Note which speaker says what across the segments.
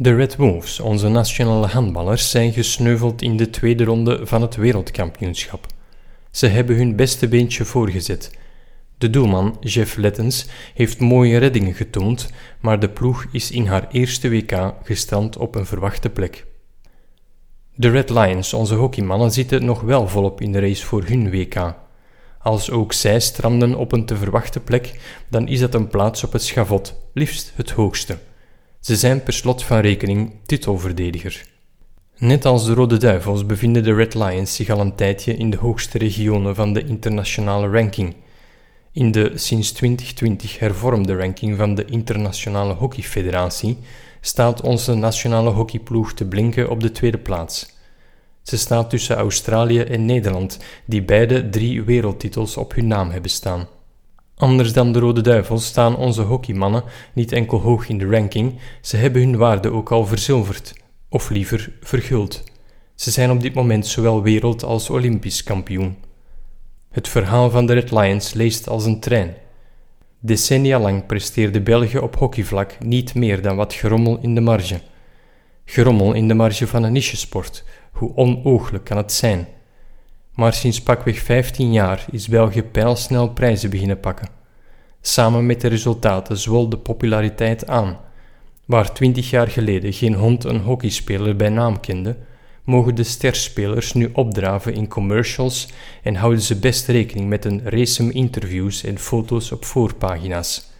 Speaker 1: De Red Wolves, onze nationale handballers, zijn gesneuveld in de tweede ronde van het wereldkampioenschap. Ze hebben hun beste beentje voorgezet. De doelman, Jeff Lettens, heeft mooie reddingen getoond, maar de ploeg is in haar eerste WK gestrand op een verwachte plek. De Red Lions, onze hockeymannen, zitten nog wel volop in de race voor hun WK. Als ook zij stranden op een te verwachte plek, dan is dat een plaats op het schavot, liefst het hoogste. Ze zijn per slot van rekening titelverdediger. Net als de Rode Duivels bevinden de Red Lions zich al een tijdje in de hoogste regionen van de internationale ranking. In de sinds 2020 hervormde ranking van de Internationale Hockeyfederatie staat onze nationale hockeyploeg te blinken op de tweede plaats. Ze staat tussen Australië en Nederland, die beide drie wereldtitels op hun naam hebben staan. Anders dan de Rode Duivels staan onze hockeymannen niet enkel hoog in de ranking, ze hebben hun waarde ook al verzilverd, of liever verguld. Ze zijn op dit moment zowel wereld- als olympisch kampioen. Het verhaal van de Red Lions leest als een trein. Decennia lang presteerde België op hockeyvlak niet meer dan wat gerommel in de marge. Gerommel in de marge van een nichesport, hoe onooglijk kan het zijn? Maar sinds pakweg 15 jaar is België pijlsnel prijzen beginnen pakken. Samen met de resultaten zwol de populariteit aan. Waar 20 jaar geleden geen hond een hockeyspeler bij naam kende, mogen de sterspelers nu opdraven in commercials en houden ze best rekening met een race interviews en foto's op voorpagina's.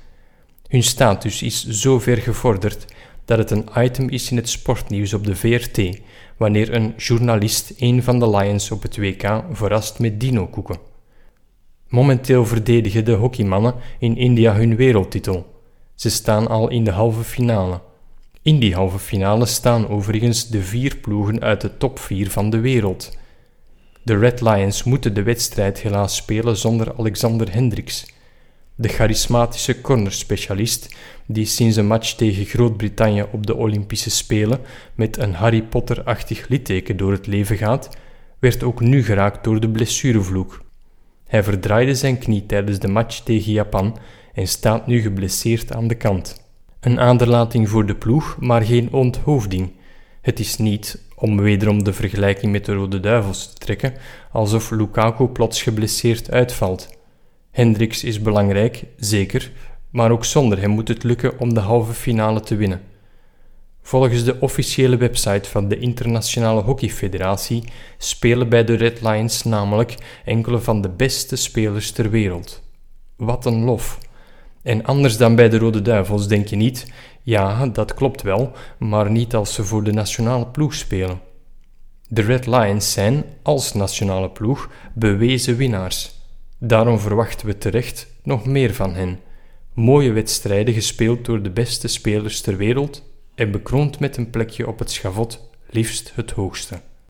Speaker 1: Hun status is zo ver gevorderd dat het een item is in het sportnieuws op de VRT wanneer een journalist een van de Lions op het WK verrast met dino-koeken. Momenteel verdedigen de hockeymannen in India hun wereldtitel. Ze staan al in de halve finale. In die halve finale staan overigens de vier ploegen uit de top 4 van de wereld. De Red Lions moeten de wedstrijd helaas spelen zonder Alexander Hendricks. De charismatische cornerspecialist, die sinds een match tegen Groot-Brittannië op de Olympische Spelen met een Harry Potter-achtig litteken door het leven gaat, werd ook nu geraakt door de blessurevloek. Hij verdraaide zijn knie tijdens de match tegen Japan en staat nu geblesseerd aan de kant. Een aderlating voor de ploeg, maar geen onthoofding. Het is niet, om wederom de vergelijking met de Rode Duivels te trekken, alsof Lukaku plots geblesseerd uitvalt. Hendricks is belangrijk, zeker, maar ook zonder hem moet het lukken om de halve finale te winnen. Volgens de officiële website van de Internationale Hockeyfederatie spelen bij de Red Lions namelijk enkele van de beste spelers ter wereld. Wat een lof! En anders dan bij de Rode Duivels denk je niet, ja, dat klopt wel, maar niet als ze voor de nationale ploeg spelen. De Red Lions zijn, als nationale ploeg, bewezen winnaars. Daarom verwachten we terecht nog meer van hen. Mooie wedstrijden gespeeld door de beste spelers ter wereld en bekroond met een plekje op het schavot, liefst het hoogste.